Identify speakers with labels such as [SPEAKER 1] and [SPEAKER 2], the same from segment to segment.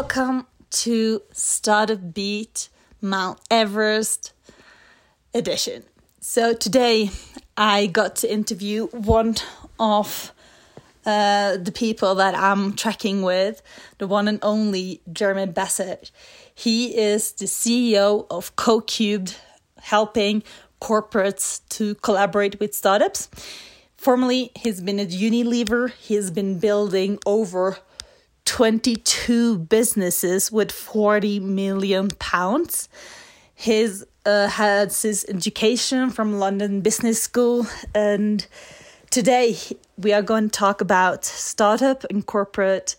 [SPEAKER 1] Welcome to StartupBeat Mount Everest edition. So today I got to interview one of uh, the people that I'm tracking with, the one and only Jeremy Basset. He is the CEO of CoCubed, helping corporates to collaborate with startups. Formerly, he's been at Unilever. He's been building over 22 businesses with 40 million pounds. His uh, has his education from London Business School, and today we are going to talk about startup and corporate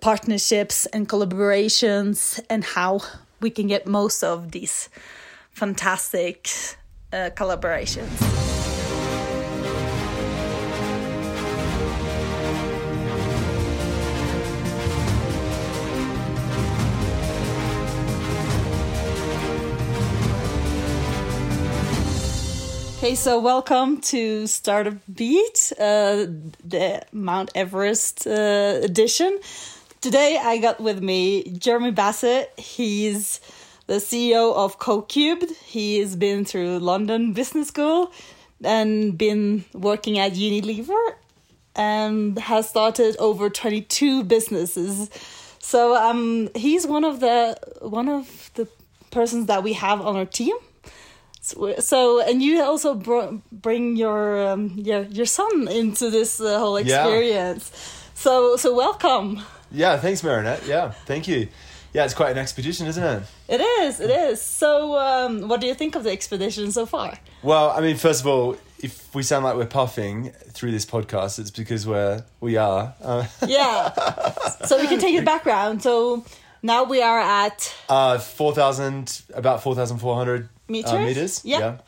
[SPEAKER 1] partnerships and collaborations and how we can get most of these fantastic uh, collaborations. Okay, so welcome to Startup Beat, uh, the Mount Everest uh, edition. Today I got with me Jeremy Basset. He's the CEO of CoCubed. He has been through London Business School and been working at Unilever and has started over 22 businesses. So um, he's one of the one of the persons that we have on our team so and you also br- bring your um, your your son into this uh, whole experience. Yeah. so so welcome.
[SPEAKER 2] Yeah thanks marinette. Yeah thank you. Yeah it's quite an expedition isn't it?
[SPEAKER 1] It is it is. So um, what do you think of the expedition so far?
[SPEAKER 2] Well i mean first of all if we sound like we're puffing through this podcast it's because we're we are. Uh,
[SPEAKER 1] yeah. So we can take the background. So now we are at
[SPEAKER 2] uh 4000 about 4400 meters. Uh, meters.
[SPEAKER 1] Yep. Yeah.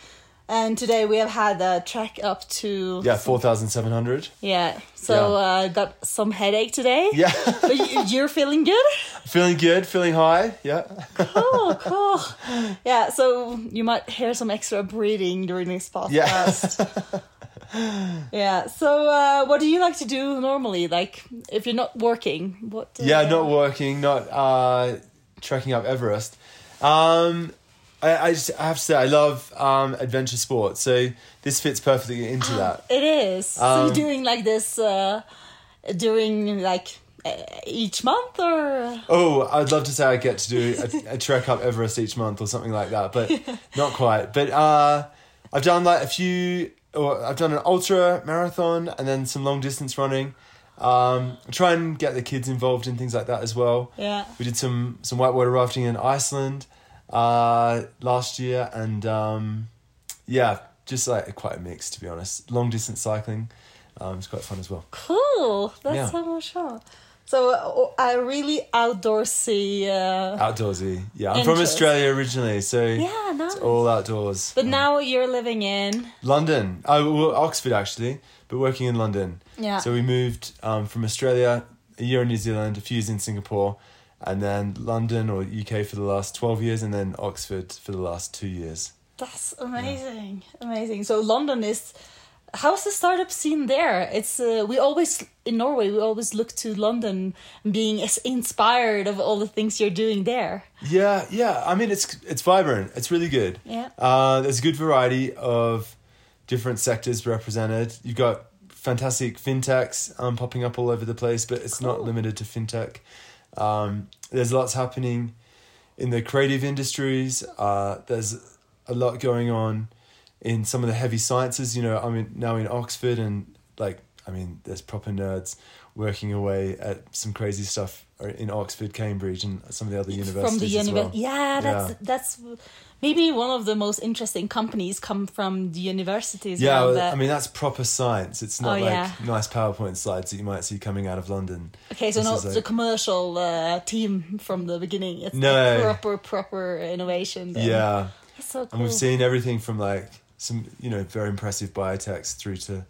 [SPEAKER 1] And today we have had a trek up to
[SPEAKER 2] yeah four thousand seven hundred.
[SPEAKER 1] Yeah, so yeah. Uh, got some headache today.
[SPEAKER 2] Yeah,
[SPEAKER 1] but you're feeling good.
[SPEAKER 2] Feeling good, feeling high. Yeah.
[SPEAKER 1] cool, cool. Yeah, so you might hear some extra breathing during this podcast. Yeah. yeah. So, uh, what do you like to do normally? Like, if you're not working, what?
[SPEAKER 2] Yeah, not working, not uh, trekking up Everest. Um, I, I, just, I have to say I love um, adventure sports, so this fits perfectly into that.
[SPEAKER 1] It is. Um, so you're um, doing like this uh, during like each month or?
[SPEAKER 2] Oh i'd love to say i get to do a, a trek up everest each month or something like that but not quite. But uh, i've done like a few or i've done an ultra marathon and then some long distance running. Um, try and get the kids involved in things like that as well.
[SPEAKER 1] Yeah.
[SPEAKER 2] We did some some whitewater rafting in iceland uh, last year, and um, yeah, just like quite a mix to be honest. Long distance cycling, um, it's quite fun as well.
[SPEAKER 1] Cool, that's yeah. so much fun. So uh, I really outdoorsy. Uh,
[SPEAKER 2] outdoorsy, yeah. I'm interest. from Australia originally, so
[SPEAKER 1] yeah, nice.
[SPEAKER 2] it's all outdoors.
[SPEAKER 1] But now you're living in
[SPEAKER 2] London. Oh, well, Oxford actually, but working in London.
[SPEAKER 1] Yeah.
[SPEAKER 2] So we moved um, from Australia, a year in New Zealand, a few years in Singapore, and then London or UK for the last 12 years, and then Oxford for the last two years.
[SPEAKER 1] That's amazing, yeah. amazing. So London is. How's the startup scene there? It's uh, we always in Norway we always look to London being as inspired of all the things you're doing there.
[SPEAKER 2] Yeah, yeah. I mean, it's it's vibrant. It's really good.
[SPEAKER 1] Yeah. Uh,
[SPEAKER 2] there's a good variety of different sectors represented. You've got fantastic fintechs um, popping up all over the place, but it's cool. not limited to fintech. Um, there's lots happening in the creative industries. Uh, there's a lot going on in some of the heavy sciences. You know, I mean, now in Oxford and like, I mean, there's proper nerds working away at some crazy stuff in Oxford, Cambridge, and some of the other universities. From the university,
[SPEAKER 1] well. yeah, that's yeah. that's maybe one of the most interesting companies come from the universities.
[SPEAKER 2] Yeah, well, I mean that's proper science. It's not oh, like yeah. nice PowerPoint slides that you might see coming out of London.
[SPEAKER 1] Okay, so this not like... the commercial uh, team from the beginning. It's no. like proper proper innovation.
[SPEAKER 2] Then. Yeah,
[SPEAKER 1] that's so cool.
[SPEAKER 2] And we've seen everything from like some you know very impressive biotechs through to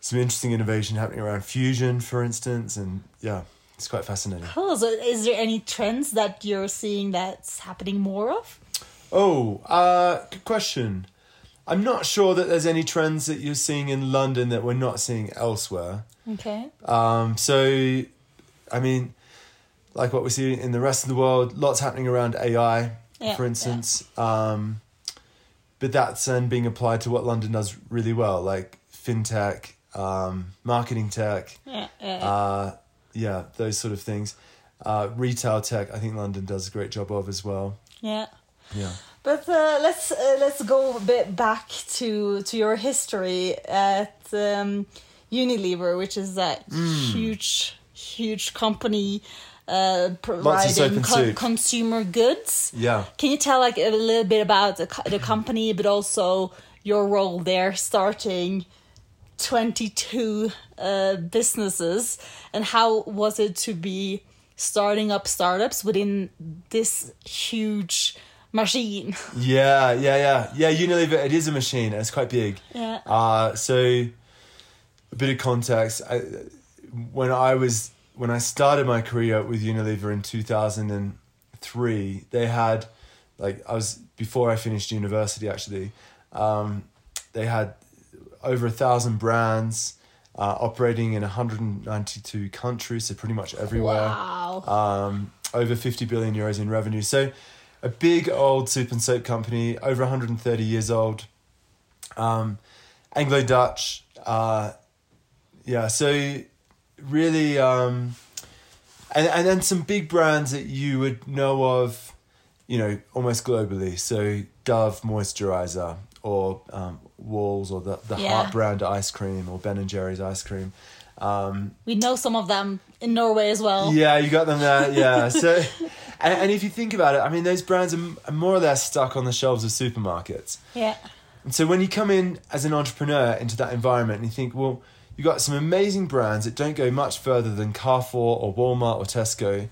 [SPEAKER 2] some interesting innovation happening around fusion, for instance, and yeah. It's quite fascinating.
[SPEAKER 1] Cool. So, is there any trends that you're seeing that's happening more of?
[SPEAKER 2] Oh, uh, good question. I'm not sure that there's any trends that you're seeing in London that we're not seeing elsewhere.
[SPEAKER 1] Okay.
[SPEAKER 2] Um, so, I mean, like what we see in the rest of the world. Lots happening around AI,
[SPEAKER 1] Yeah,
[SPEAKER 2] for instance. Um, but that's then being applied to what London does really well, like fintech, um, marketing tech,
[SPEAKER 1] Yeah, yeah, yeah.
[SPEAKER 2] uh, yeah, those sort of things. Uh, retail tech, I think London does a great job of as well.
[SPEAKER 1] yeah.
[SPEAKER 2] Yeah.
[SPEAKER 1] But uh, let's uh, let's go a bit back to to your history at um, Unilever, which is that
[SPEAKER 2] Hmm.
[SPEAKER 1] huge huge company uh, providing
[SPEAKER 2] soap and
[SPEAKER 1] co-
[SPEAKER 2] soup.
[SPEAKER 1] consumer goods.
[SPEAKER 2] Yeah.
[SPEAKER 1] Can you tell like a little bit about the co- the company, but also your role there, starting twenty two uh, businesses, and how was it to be starting up startups within this huge machine?
[SPEAKER 2] Yeah, yeah, yeah, yeah. Unilever, it is a machine. It's quite big.
[SPEAKER 1] Yeah.
[SPEAKER 2] Uh, so, a bit of context. I, when I was when I started my career with Unilever in two thousand and three, they had like I was before I finished university. Actually, um, they had over a thousand brands uh, operating in one hundred and ninety two countries, so pretty much everywhere
[SPEAKER 1] Wow.
[SPEAKER 2] um, over 50 billion euros in revenue. So, a big old soup and soap company, over 130 years old, um, Anglo Dutch. Uh, yeah, so really, um, and, and then some big brands that you would know of, you know, almost globally. So, Dove moisturizer, or um, Wall's, or the, the
[SPEAKER 1] Yeah.
[SPEAKER 2] Heart brand ice cream, or Ben and Jerry's ice cream. Um,
[SPEAKER 1] We know some of them in Norway as well.
[SPEAKER 2] yeah, you got them there. Yeah. So, and, and if you think about it, I mean, those brands are, are more or less stuck on the shelves of supermarkets.
[SPEAKER 1] Yeah.
[SPEAKER 2] And so when you come in as an entrepreneur into that environment and you think, well, you got some amazing brands that don't go much further than Carrefour or Walmart or Tesco.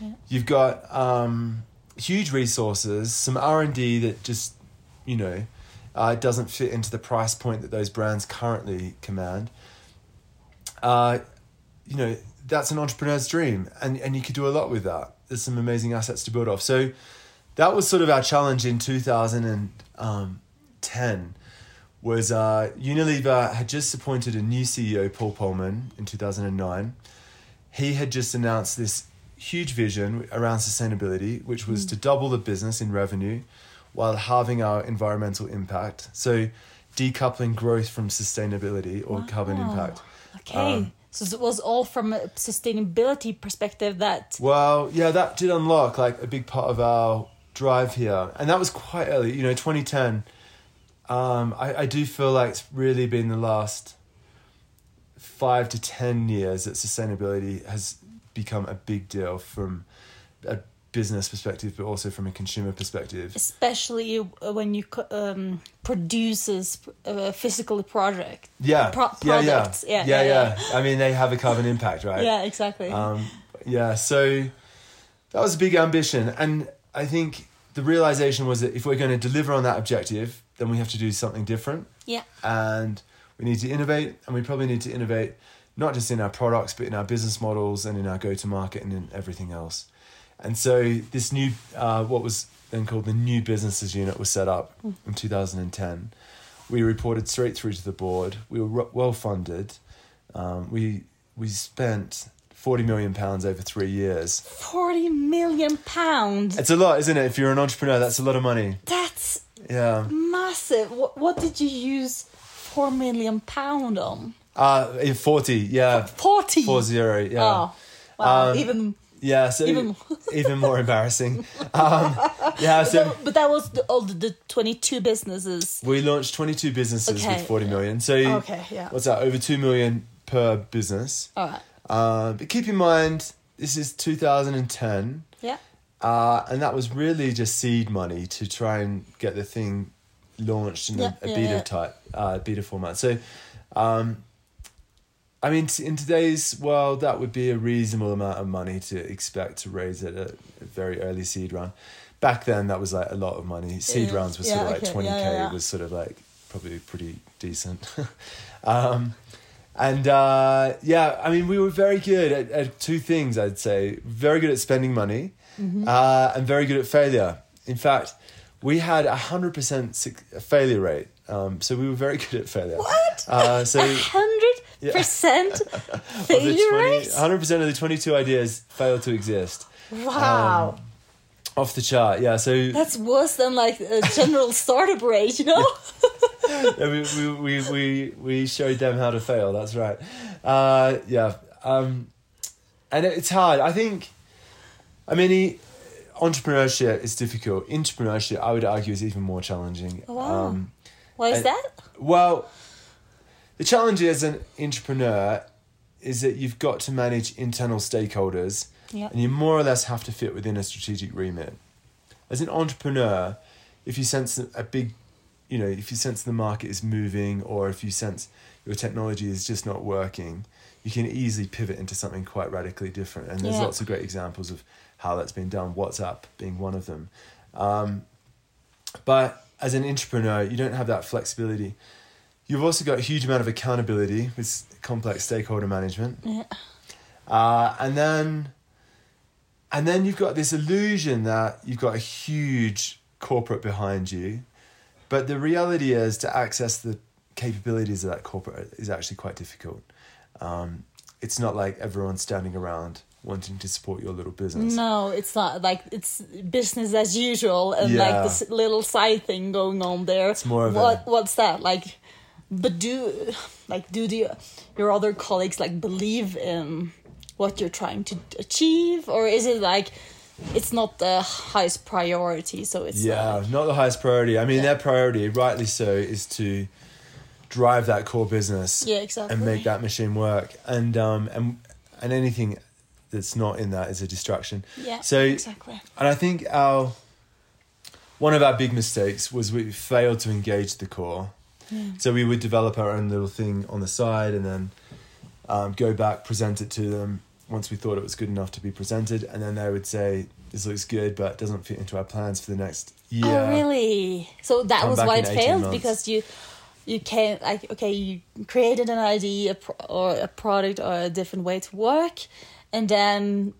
[SPEAKER 2] Yeah. You've got um, huge resources, some R and D that just, you know, uh, doesn't fit into the price point that those brands currently command. Uh, you know, that's an entrepreneur's dream, and and you could do a lot with that. There's some amazing assets to build off. So that was sort of our challenge in 2010 was uh, Unilever had just appointed a new CEO, Paul Polman, in 2009. He had just announced this huge vision around sustainability, which was to double the business in revenue while halving our environmental impact. So decoupling growth from sustainability or carbon impact.
[SPEAKER 1] Okay.
[SPEAKER 2] Um,
[SPEAKER 1] so it was all from a sustainability perspective that
[SPEAKER 2] Well, yeah, that did unlock like a big part of our drive here, and that was quite early. You know, 2010. Um, I, I do feel like it's really been the last five to ten years that sustainability has become a big deal from a business perspective, but also from a consumer perspective.
[SPEAKER 1] especially uh, when you um, produces a physical project.
[SPEAKER 2] Yeah,
[SPEAKER 1] Pro-
[SPEAKER 2] yeah, yeah.
[SPEAKER 1] Yeah,
[SPEAKER 2] yeah,
[SPEAKER 1] yeah,
[SPEAKER 2] yeah. I mean, they have a carbon impact, right?
[SPEAKER 1] Yeah, exactly.
[SPEAKER 2] Um, yeah, so that was a big ambition. And I think the realization was that if we're going to deliver on that objective, then we have to do something different.
[SPEAKER 1] yeah.
[SPEAKER 2] And we need to innovate, and we probably need to innovate not just in our products, but in our business models and in our go to market and in everything else. And so this new, uh, what was then called the New Businesses Unit, was set up in 2010. We reported straight through to the board. We were ro- well funded. Um, we we spent 40 million pounds over three years.
[SPEAKER 1] 40 million pounds.
[SPEAKER 2] It's a lot, isn't it? If you're an entrepreneur, that's a lot of money.
[SPEAKER 1] That's
[SPEAKER 2] Yeah.
[SPEAKER 1] massive. What, what did you use 4 million pound on?
[SPEAKER 2] Uh, in 40, yeah.
[SPEAKER 1] 40.
[SPEAKER 2] Four zero, yeah.
[SPEAKER 1] Oh, wow.
[SPEAKER 2] Um,
[SPEAKER 1] Even
[SPEAKER 2] Yeah, so
[SPEAKER 1] Even-
[SPEAKER 2] even, more embarrassing. Um, yeah, so
[SPEAKER 1] but, but that was the, all the, the 22 businesses.
[SPEAKER 2] we launched 22 businesses
[SPEAKER 1] Okay.
[SPEAKER 2] with 40 million. So
[SPEAKER 1] Okay, yeah.
[SPEAKER 2] what's that? Over 2 million per business.
[SPEAKER 1] All right.
[SPEAKER 2] Uh, but keep in mind, this is 2010.
[SPEAKER 1] Yeah.
[SPEAKER 2] Uh, and that was really just seed money to try and get the thing launched in
[SPEAKER 1] Yeah,
[SPEAKER 2] a, a
[SPEAKER 1] yeah,
[SPEAKER 2] beta
[SPEAKER 1] yeah.
[SPEAKER 2] type, uh, beta format. So, um, I mean, t- in today's world, that would be a reasonable amount of money to expect to raise at a, a very early seed round. Back then, that was like a lot of money. Seed rounds were sort
[SPEAKER 1] yeah,
[SPEAKER 2] of like
[SPEAKER 1] okay,
[SPEAKER 2] twenty k.
[SPEAKER 1] yeah, yeah.
[SPEAKER 2] Was sort of like probably pretty decent. um, and uh, yeah, I mean, we were very good at, at two things. I'd say very good at spending money,
[SPEAKER 1] Mm-hmm.
[SPEAKER 2] uh, and very good at failure. In fact, we had a hundred percent failure rate. Um, so we were very good at failure.
[SPEAKER 1] What?
[SPEAKER 2] Uh, so
[SPEAKER 1] hundred. Percent failure rate.
[SPEAKER 2] 100% of the 22 ideas fail to exist.
[SPEAKER 1] Wow,
[SPEAKER 2] Off the chart, yeah. So
[SPEAKER 1] that's worse than like a general startup rate, you know?
[SPEAKER 2] yeah, we, we, we, we, we showed them how to fail. That's right. Uh, yeah. Um, and it's hard. I think, I mean, he, entrepreneurship is difficult. Entrepreneurship, I would argue, is even more challenging.
[SPEAKER 1] Wow.
[SPEAKER 2] Um,
[SPEAKER 1] Why is
[SPEAKER 2] And-
[SPEAKER 1] that?
[SPEAKER 2] well, the challenge as an entrepreneur is that you've got to manage internal stakeholders
[SPEAKER 1] Yeah.
[SPEAKER 2] and you more or less have to fit within a strategic remit. As an entrepreneur, if you sense a big, you know, if you sense the market is moving or if you sense your technology is just not working, you can easily pivot into something quite radically different. And there's
[SPEAKER 1] Yeah.
[SPEAKER 2] lots of great examples of how that's been done, WhatsApp being one of them. Um, but as an entrepreneur, you don't have that flexibility. You've also got a huge amount of accountability with complex stakeholder management.
[SPEAKER 1] Yeah.
[SPEAKER 2] Uh, and then and then you've got this illusion that you've got a huge corporate behind you. But the reality is to access the capabilities of that corporate is actually quite difficult. Um, it's not like everyone's standing around wanting to support your little business.
[SPEAKER 1] No, it's not like it's business as usual and
[SPEAKER 2] Yeah.
[SPEAKER 1] like this little side thing going on there. It's
[SPEAKER 2] more of a-
[SPEAKER 1] what what's that like? But do like do the your other colleagues like believe in what you're trying to achieve, or is it like it's not the highest priority? So it's
[SPEAKER 2] Yeah,
[SPEAKER 1] like,
[SPEAKER 2] not the highest priority. I mean,
[SPEAKER 1] Yeah.
[SPEAKER 2] their priority, rightly so, is to drive that core business
[SPEAKER 1] yeah, exactly.
[SPEAKER 2] and make that machine work. And um and and anything that's not in that is a distraction.
[SPEAKER 1] yeah.
[SPEAKER 2] so-
[SPEAKER 1] exactly.
[SPEAKER 2] And I think our one of our big mistakes was we failed to engage the core.
[SPEAKER 1] Yeah.
[SPEAKER 2] So we would develop our own little thing on the side and then um, go back, present it to them once we thought it was good enough to be presented, and then they would say, "This looks good, but it doesn't fit into our plans for the next year."
[SPEAKER 1] Oh, really? So that
[SPEAKER 2] Come
[SPEAKER 1] was why it failed
[SPEAKER 2] months.
[SPEAKER 1] because you you can't like okay you created an idea or a product or a different way to work, and then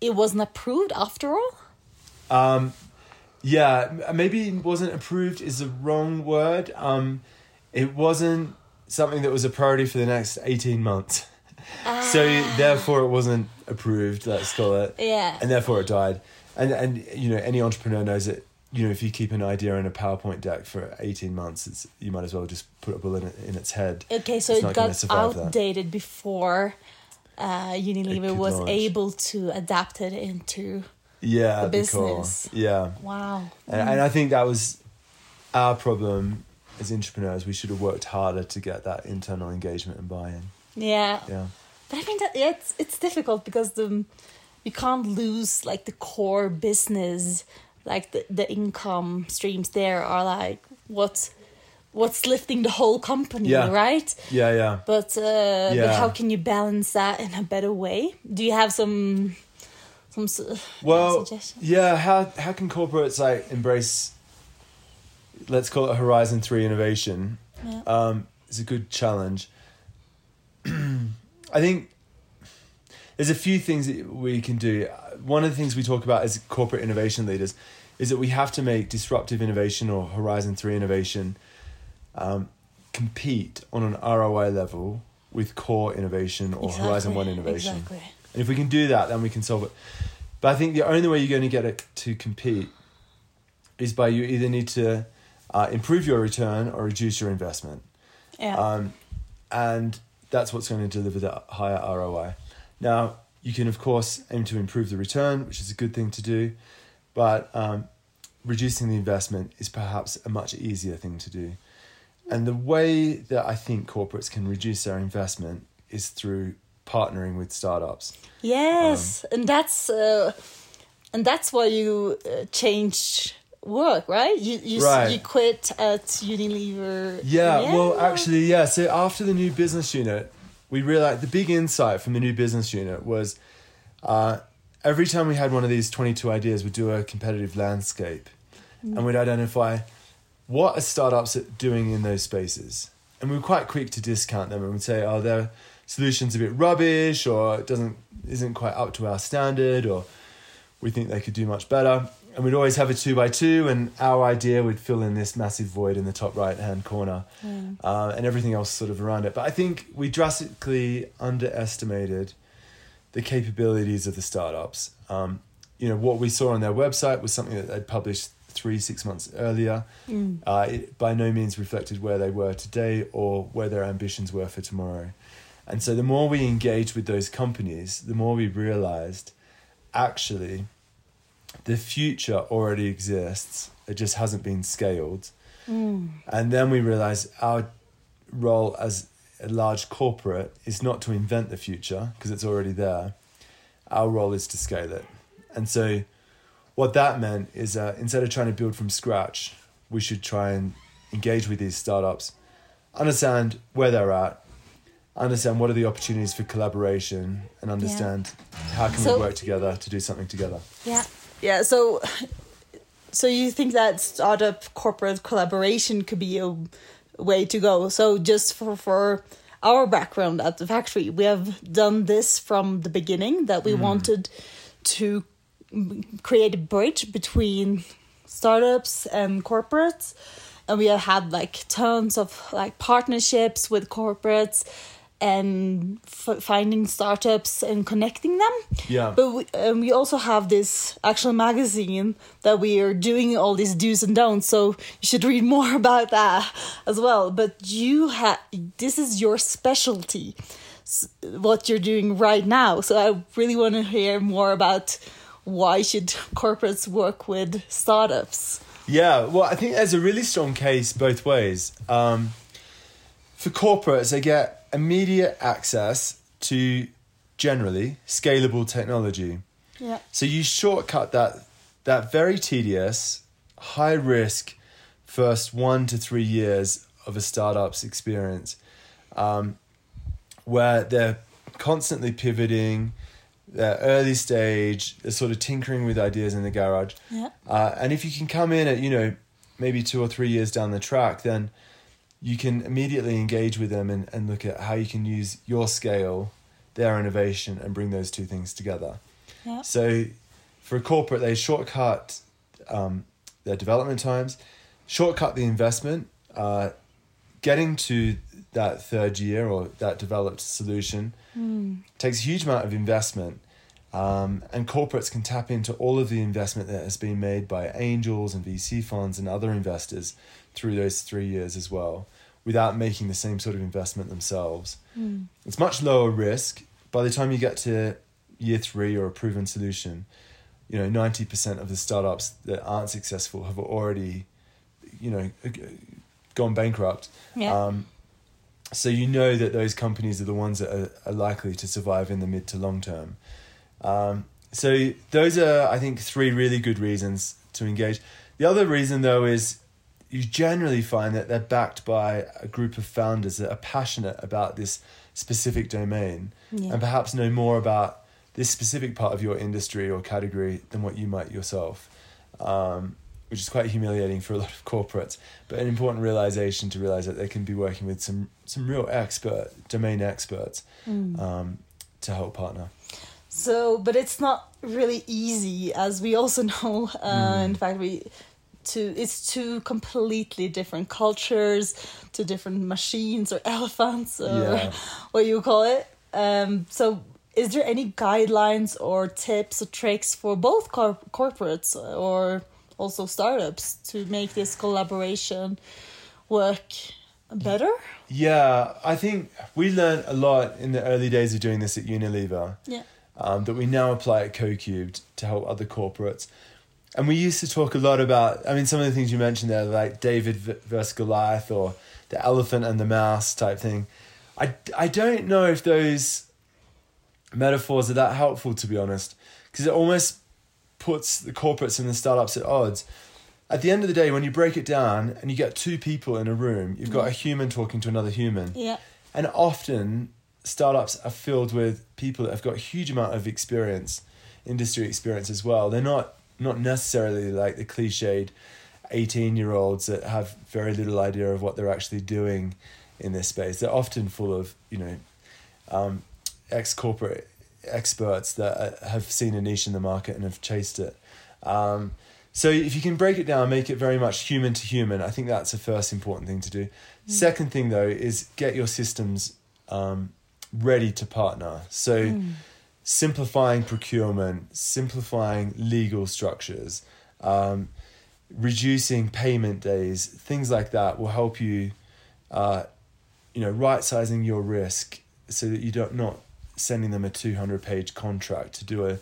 [SPEAKER 1] it wasn't approved after all.
[SPEAKER 2] Um, yeah, maybe it wasn't approved is the wrong word. Um, it wasn't something that was a priority for the next 18 months. so therefore it wasn't approved, let's call it.
[SPEAKER 1] Yeah.
[SPEAKER 2] And therefore it died. And, and, you know, any entrepreneur knows that, you know, if you keep an idea in a PowerPoint deck for 18 months, it's, you might as well just put a bullet in, in its head.
[SPEAKER 1] Okay, so
[SPEAKER 2] It's
[SPEAKER 1] it got
[SPEAKER 2] survive that.
[SPEAKER 1] outdated before uh, Unilever was
[SPEAKER 2] launch.
[SPEAKER 1] able to adapt it into.
[SPEAKER 2] Yeah,
[SPEAKER 1] business.
[SPEAKER 2] Yeah.
[SPEAKER 1] Wow.
[SPEAKER 2] And, and I think that was our problem as entrepreneurs. We should have worked harder to get that internal engagement and buy-in.
[SPEAKER 1] Yeah.
[SPEAKER 2] Yeah.
[SPEAKER 1] But I think that yeah, it's it's difficult because the you can't lose like the core business, like the, the income streams there are like what's what's lifting the whole company,
[SPEAKER 2] Yeah.
[SPEAKER 1] right?
[SPEAKER 2] Yeah, yeah.
[SPEAKER 1] But uh, but
[SPEAKER 2] Yeah.
[SPEAKER 1] how can you balance that in a better way? Do you have some some
[SPEAKER 2] Well,
[SPEAKER 1] suggestions?
[SPEAKER 2] yeah. How how can corporates like embrace? Let's call it Horizon Three innovation.
[SPEAKER 1] Yeah.
[SPEAKER 2] Um, it's a good challenge. I think there's a few things that we can do. One of the things we talk about as corporate innovation leaders is that we have to make disruptive innovation or Horizon Three innovation um, compete on an ROI level with core innovation or Horizon One innovation.
[SPEAKER 1] Exactly.
[SPEAKER 2] And if we can do that, then we can solve it. But I think the only way you're going to get it to compete is by you either need to uh, improve your return or reduce your investment.
[SPEAKER 1] Yeah.
[SPEAKER 2] Um, and that's what's going to deliver the higher ROI. Now, you can, of course, aim to improve the return, which is a good thing to do, but um, reducing the investment is perhaps a much easier thing to do. And the way that I think corporates can reduce their investment is through partnering with startups.
[SPEAKER 1] Yes,
[SPEAKER 2] Um,
[SPEAKER 1] and that's uh, and that's why you uh, change work, right? You you
[SPEAKER 2] Right.
[SPEAKER 1] you quit at Unilever.
[SPEAKER 2] Yeah, well, actually, yeah. So after the new business unit, we realized the big insight from the new business unit was uh, every time we had one of these 22 ideas, we'd do a competitive landscape and we'd identify what are startups doing in those spaces. And we were quite quick to discount them and we'd say, oh, their solution's a bit rubbish or it doesn't isn't quite up to our standard or we think they could do much better. And we'd always have a two by two, and our idea would fill in this massive void in the top right hand corner, uh, and everything else sort of around it. But I think we drastically underestimated the capabilities of the startups. Um, you know, what we saw on their website was something that they'd published three, six months earlier. Uh, it by no means reflected where they were today or where their ambitions were for tomorrow. And so the more we engaged with those companies, the more we realized actually the future already exists. It just hasn't been scaled. And then we realized our role as a large corporate is not to invent the future because it's already there. Our role is to scale it. And so what that meant is uh, instead of trying to build from scratch, we should try and engage with these startups, understand where they're at, understand what are the opportunities for collaboration, and understand how can
[SPEAKER 1] So-
[SPEAKER 2] we work together to do something together.
[SPEAKER 1] Yeah. Yeah. So, so you think that startup corporate collaboration could be a way to go? So just for for our background at the factory, we have done this from the beginning. That we hmm. wanted to create a bridge between startups and corporates and we have had like tons of like partnerships with corporates and f- finding startups and connecting them
[SPEAKER 2] Yeah.
[SPEAKER 1] but we, um, we also have this actual magazine that we are doing all these do's and don'ts so you should read more about that as well but you have this is your specialty what you're doing right now so i really want to hear more about why should corporates work with startups
[SPEAKER 2] Yeah, well, I think there's a really strong case both ways. Um, for corporates, they get immediate access to generally scalable technology.
[SPEAKER 1] yeah
[SPEAKER 2] So you shortcut that that very tedious, high risk first one to three years of a startup's experience, um, where they're constantly pivoting, they're early stage, they're sort of tinkering with ideas in the garage.
[SPEAKER 1] yeah
[SPEAKER 2] Uh, and if you can come in at, you know, maybe two or three years down the track, then you can immediately engage with them and, and look at how you can use your scale, their innovation, and bring those two things together.
[SPEAKER 1] yeah
[SPEAKER 2] So for a corporate, they shortcut um, their development times, shortcut the investment, uh, getting to that third year or that developed solution takes a huge amount of investment. Um, and corporates can tap into all of the investment that has been made by angels and VC funds and other investors through those three years as well, without making the same sort of investment themselves. It's much lower risk. By the time you get to year three or a proven solution, you know, 90% of the startups that aren't successful have already, you know, gone bankrupt.
[SPEAKER 1] Yeah.
[SPEAKER 2] Um, so you know that those companies are the ones that are, are likely to survive in the mid to long term. Um, so those are, I think, three really good reasons to engage. The other reason, though, is you generally find that they're backed by a group of founders that are passionate about this specific domain
[SPEAKER 1] Yeah.
[SPEAKER 2] and perhaps know more about this specific part of your industry or category than what you might yourself, um, which is quite humiliating for a lot of corporates, but an important realization to realize that they can be working with some, some real expert, domain experts um, to help partner.
[SPEAKER 1] So, but it's not really easy, as we also know. Uh, In fact, we to it's two completely different cultures, two different machines or elephants or
[SPEAKER 2] Yeah.
[SPEAKER 1] what you call it. Um, so, is there any guidelines or tips or tricks for both cor- corporates or also startups to make this collaboration work better?
[SPEAKER 2] Yeah, I think we learned a lot in the early days of doing this at Unilever.
[SPEAKER 1] Yeah.
[SPEAKER 2] Um, that we now apply at CoCubed to help other corporates. And we used to talk a lot about, I mean, some of the things you mentioned there, like David versus Goliath or the elephant and the mouse type thing. I, I don't know if those metaphors are that helpful, to be honest, because it almost puts the corporates and the startups at odds. At the end of the day, when you break it down and you get two people in a room, you've got a human talking to another human.
[SPEAKER 1] Yeah.
[SPEAKER 2] And often startups are filled with people that have got a huge amount of experience, industry experience as well. They're not not necessarily like the cliched 18 year olds that have very little idea of what they're actually doing in this space. They're often full of, you know, um, ex corporate experts that uh, have seen a niche in the market and have chased it. Um, So if you can break it down, make it very much human to human, I think that's the first important thing to do. Second thing though is get your systems um, ready to partner. So simplifying procurement, simplifying legal structures, um, reducing payment days, things like that will help you, uh, you know, right sizing your risk so that you don't not sending them a two hundred page contract to do a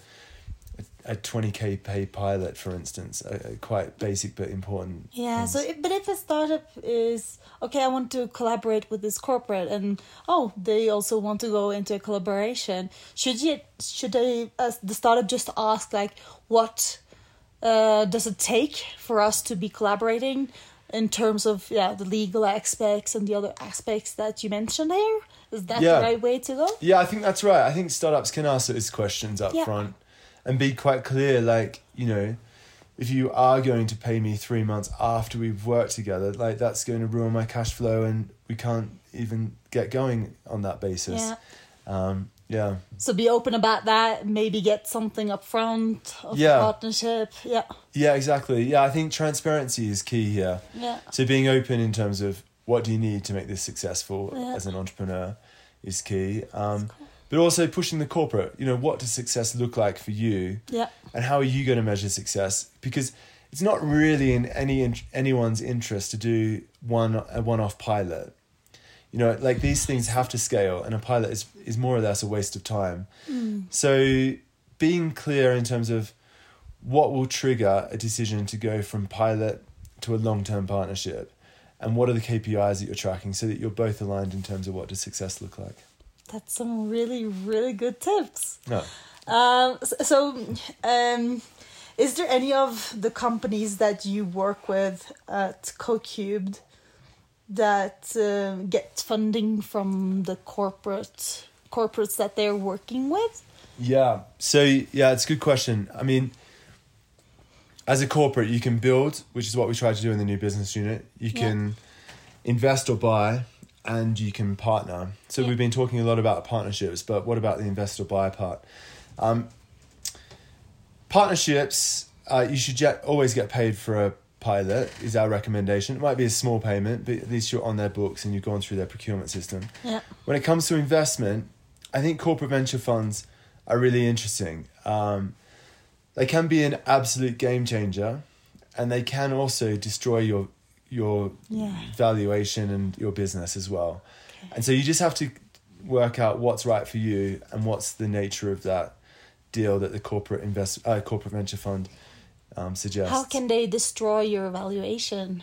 [SPEAKER 2] a twenty k pay pilot, for instance, a, a quite basic but important.
[SPEAKER 1] Yeah.
[SPEAKER 2] things.
[SPEAKER 1] So, if, but if a startup is okay, I want to collaborate with this corporate, and oh, they also want to go into a collaboration. Should you? Should they? Uh, the startup just ask like, what uh, does it take for us to be collaborating? In terms of yeah, the legal aspects and the other aspects that you mentioned there, is that
[SPEAKER 2] Yeah.
[SPEAKER 1] the right way to go?
[SPEAKER 2] Yeah, I think that's right. I think startups can ask those questions up
[SPEAKER 1] Yeah.
[SPEAKER 2] front and be quite clear. Like, you know, if you are going to pay me three months after we've worked together, like that's going to ruin my cash flow and we can't even get going on that basis.
[SPEAKER 1] Yeah.
[SPEAKER 2] Um, yeah.
[SPEAKER 1] So be open about that. Maybe get something up front of
[SPEAKER 2] Yeah.
[SPEAKER 1] the partnership. Yeah,
[SPEAKER 2] Yeah, exactly. Yeah, I think transparency is key here.
[SPEAKER 1] yeah,
[SPEAKER 2] So being open in terms of what do you need to make this successful
[SPEAKER 1] Yeah.
[SPEAKER 2] as an entrepreneur is key. Um, but also pushing the corporate, you know, what does success look like for you?
[SPEAKER 1] yeah,
[SPEAKER 2] and how are you going to measure success? Because it's not really in any in, anyone's interest to do one a one-off pilot. You know like these things have to scale and a pilot is is more or less a waste of time. Mm. So being clear in terms of what will trigger a decision to go from pilot to a long-term partnership and what are the KPIs that you're tracking so that you're both aligned in terms of what does success look like
[SPEAKER 1] that's some really, really good tips.
[SPEAKER 2] no
[SPEAKER 1] Um, so, um, is there any of the companies that you work with at CoCubed that uh, get funding from the corporate corporates that they're working with?
[SPEAKER 2] Yeah. So yeah, it's a good question. I mean, as a corporate, you can build, which is what we try to do in the new business unit. You
[SPEAKER 1] Yeah.
[SPEAKER 2] can invest or buy, and you can partner. So
[SPEAKER 1] Yeah.
[SPEAKER 2] we've been talking a lot about partnerships, but what about the invest or buy part? Um, partnerships, uh, you should get, always get paid for a pilot. Is our recommendation. It might be a small payment, but at least you're on their books and you've gone through their procurement system.
[SPEAKER 1] Yeah,
[SPEAKER 2] When it comes to investment, I think corporate venture funds are really interesting. Um, they can be an absolute game changer, and they can also destroy your your
[SPEAKER 1] Yeah.
[SPEAKER 2] valuation and your business as well. And so you just have to work out what's right for you and what's the nature of that deal that the corporate invest uh, corporate venture fund um, suggests.
[SPEAKER 1] how can they destroy your valuation?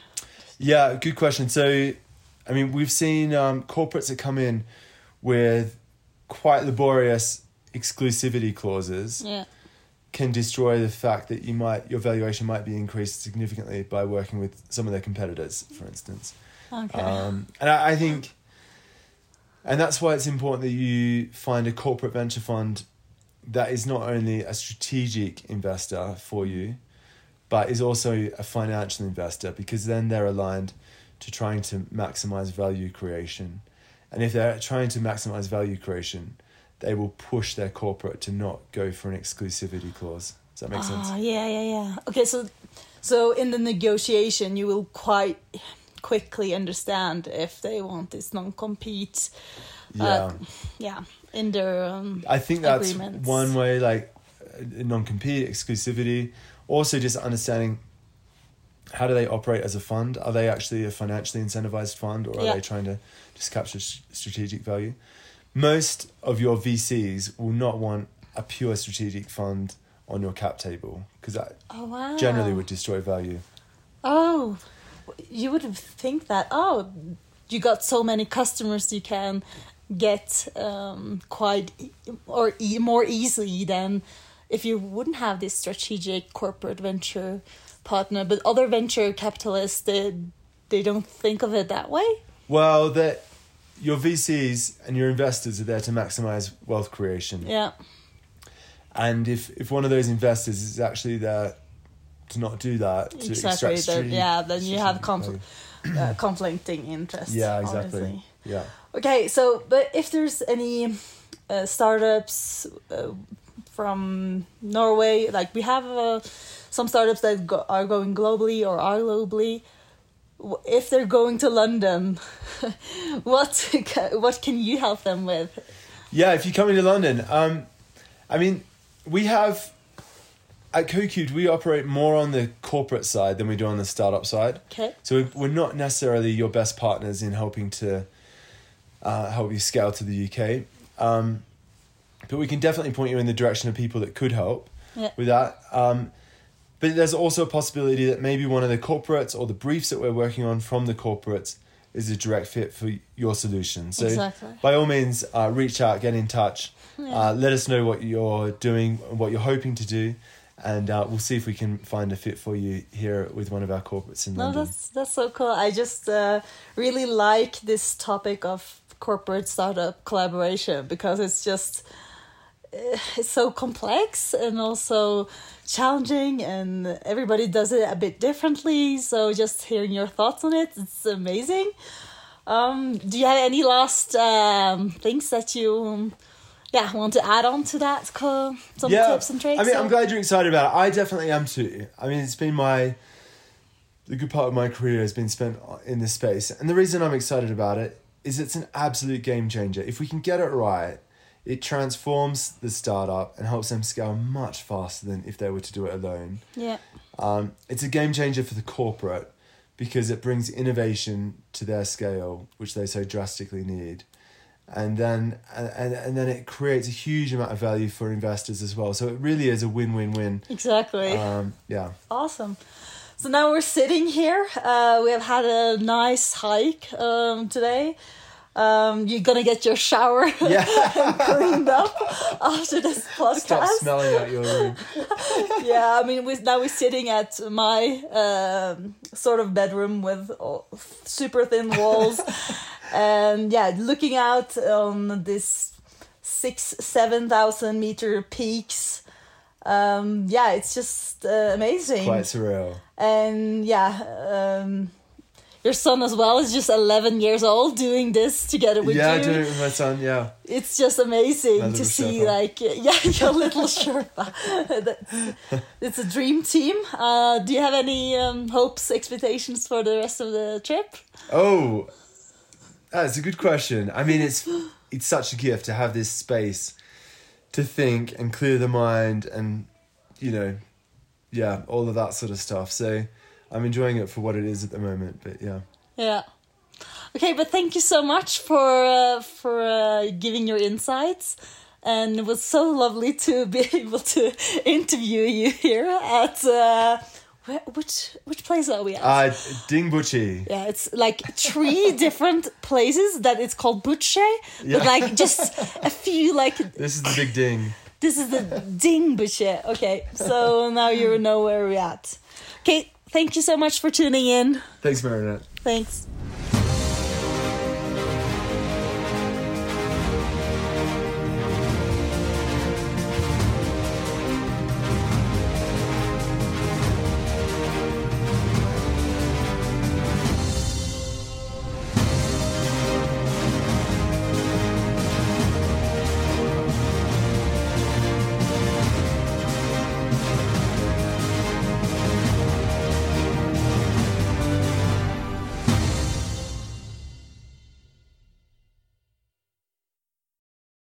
[SPEAKER 2] Yeah, good question. So, I mean, we've seen um, corporates that come in with quite laborious exclusivity clauses
[SPEAKER 1] Yeah,
[SPEAKER 2] can destroy the fact that you might your valuation might be increased significantly by working with some of their competitors, for instance.
[SPEAKER 1] okay.
[SPEAKER 2] Um, and I, I think, and that's why it's important that you find a corporate venture fund that is not only a strategic investor for you, but is also a financial investor because then they're aligned to trying to maximize value creation. And if they're trying to maximize value creation, they will push their corporate to not go for an exclusivity clause. Does that make sense?
[SPEAKER 1] Ah, yeah, yeah, yeah. Okay, so so in the negotiation, you will quite quickly understand if they want this non-compete.
[SPEAKER 2] Yeah.
[SPEAKER 1] Uh, yeah, in their um,
[SPEAKER 2] I think that's
[SPEAKER 1] agreements.
[SPEAKER 2] one way, like non compete, exclusivity. Also, just understanding how do they operate as a fund? Are they actually a financially incentivized fund or are
[SPEAKER 1] Yeah.
[SPEAKER 2] they trying to just capture s- strategic value? Most of your VCs will not want a pure strategic fund on your cap table because that
[SPEAKER 1] Oh wow!
[SPEAKER 2] generally would destroy value.
[SPEAKER 1] Oh, you would think that. Oh, you got so many customers, you can get um, quite e- or e- more easily than if you wouldn't have this strategic corporate venture partner. But other venture capitalists, they they don't think of it that way.
[SPEAKER 2] Well, that your VCs and your investors are there to maximize wealth creation.
[SPEAKER 1] Yeah,
[SPEAKER 2] And if, if one of those investors is actually there to not do that, to
[SPEAKER 1] exactly.
[SPEAKER 2] extract
[SPEAKER 1] Then,
[SPEAKER 2] strategic-
[SPEAKER 1] yeah, then you have
[SPEAKER 2] strategic
[SPEAKER 1] conf-
[SPEAKER 2] value.
[SPEAKER 1] uh, conflicting interests.
[SPEAKER 2] Yeah, exactly.
[SPEAKER 1] obviously.
[SPEAKER 2] Yeah.
[SPEAKER 1] Okay, so but if there's any uh, startups, uh, from Norway. Like we have uh, some startups that go, are going globally or are globally. If they're going to London, what what can you help them with?
[SPEAKER 2] Yeah, if you're coming to London, um, I mean, we have at CoCubed we operate more on the corporate side than we do on the startup side.
[SPEAKER 1] Okay.
[SPEAKER 2] So we- we're not necessarily your best partners in helping to uh, help you scale to the UK, um, but we can definitely point you in the direction of people that could help
[SPEAKER 1] Yeah.
[SPEAKER 2] with that. Um, but there's also a possibility that maybe one of the corporates or the briefs that we're working on from the corporates is a direct fit for your solution. So
[SPEAKER 1] Exactly.
[SPEAKER 2] by all means, uh, reach out, get in touch,
[SPEAKER 1] Yeah.
[SPEAKER 2] uh, let us know what you're doing, what you're hoping to do, and uh, we'll see if we can find a fit for you here with one of our corporates in
[SPEAKER 1] No,
[SPEAKER 2] London.
[SPEAKER 1] that's that's so cool. I just uh, really like this topic of corporate startup collaboration because it's just it's so complex and also challenging, and everybody does it a bit differently. So just hearing your thoughts on it, it's amazing. Um, do you have any last um, things that you? um, yeah, want to add on to that? Some tips and tricks.
[SPEAKER 2] I mean, I'm glad you're excited about it. I definitely am too. I mean, it's been my the good part of my career has been spent in this space, and the reason I'm excited about it is it's an absolute game changer. If we can get it right, it transforms the startup and helps them scale much faster than if they were to do it alone.
[SPEAKER 1] Yeah.
[SPEAKER 2] Um, it's a game changer for the corporate because it brings innovation to their scale, which they so drastically need. And then and, and then it creates a huge amount of value for investors as well. So it really is a win win win.
[SPEAKER 1] Exactly.
[SPEAKER 2] Um, yeah.
[SPEAKER 1] Awesome. So now we're sitting here. Uh, we have had a nice hike um, today. Um, you're gonna get your shower
[SPEAKER 2] Yeah.
[SPEAKER 1] cleaned up after this podcast.
[SPEAKER 2] Stop smelling out your room.
[SPEAKER 1] yeah, I mean, we, now we're sitting at my um, sort of bedroom with all- super thin walls, and yeah, looking out on this six, seven thousand meter peaks. Um, yeah, it's just uh, amazing
[SPEAKER 2] Quite surreal.
[SPEAKER 1] and yeah um your son as well is just 11 years old doing this together with
[SPEAKER 2] yeah,
[SPEAKER 1] you
[SPEAKER 2] doing it with my son. Yeah.
[SPEAKER 1] it's just amazing
[SPEAKER 2] My
[SPEAKER 1] to see
[SPEAKER 2] Sherpa.
[SPEAKER 1] like yeah your little sherpa it's a dream team uh do you have any um hopes expectations for the rest of the trip
[SPEAKER 2] Oh, that's a good question. I mean, it's it's such a gift to have this space to think and clear the mind, and you know, yeah, all of that sort of stuff. So I'm enjoying it for what it is at the moment. But yeah,
[SPEAKER 1] yeah okay but thank you so much for uh, for uh, giving your insights and it was so lovely to be able to interview you here at uh where, which which place are we at
[SPEAKER 2] uh, Dingboche.
[SPEAKER 1] yeah, it's like three different places that it's called Butche,
[SPEAKER 2] Yeah.
[SPEAKER 1] but like just a few like
[SPEAKER 2] This is the big ding.
[SPEAKER 1] this is the Ding Butche. Okay, so now you know where we're at. Okay, thank you so much for tuning in.
[SPEAKER 2] Thanks, Marinette.
[SPEAKER 1] Thanks.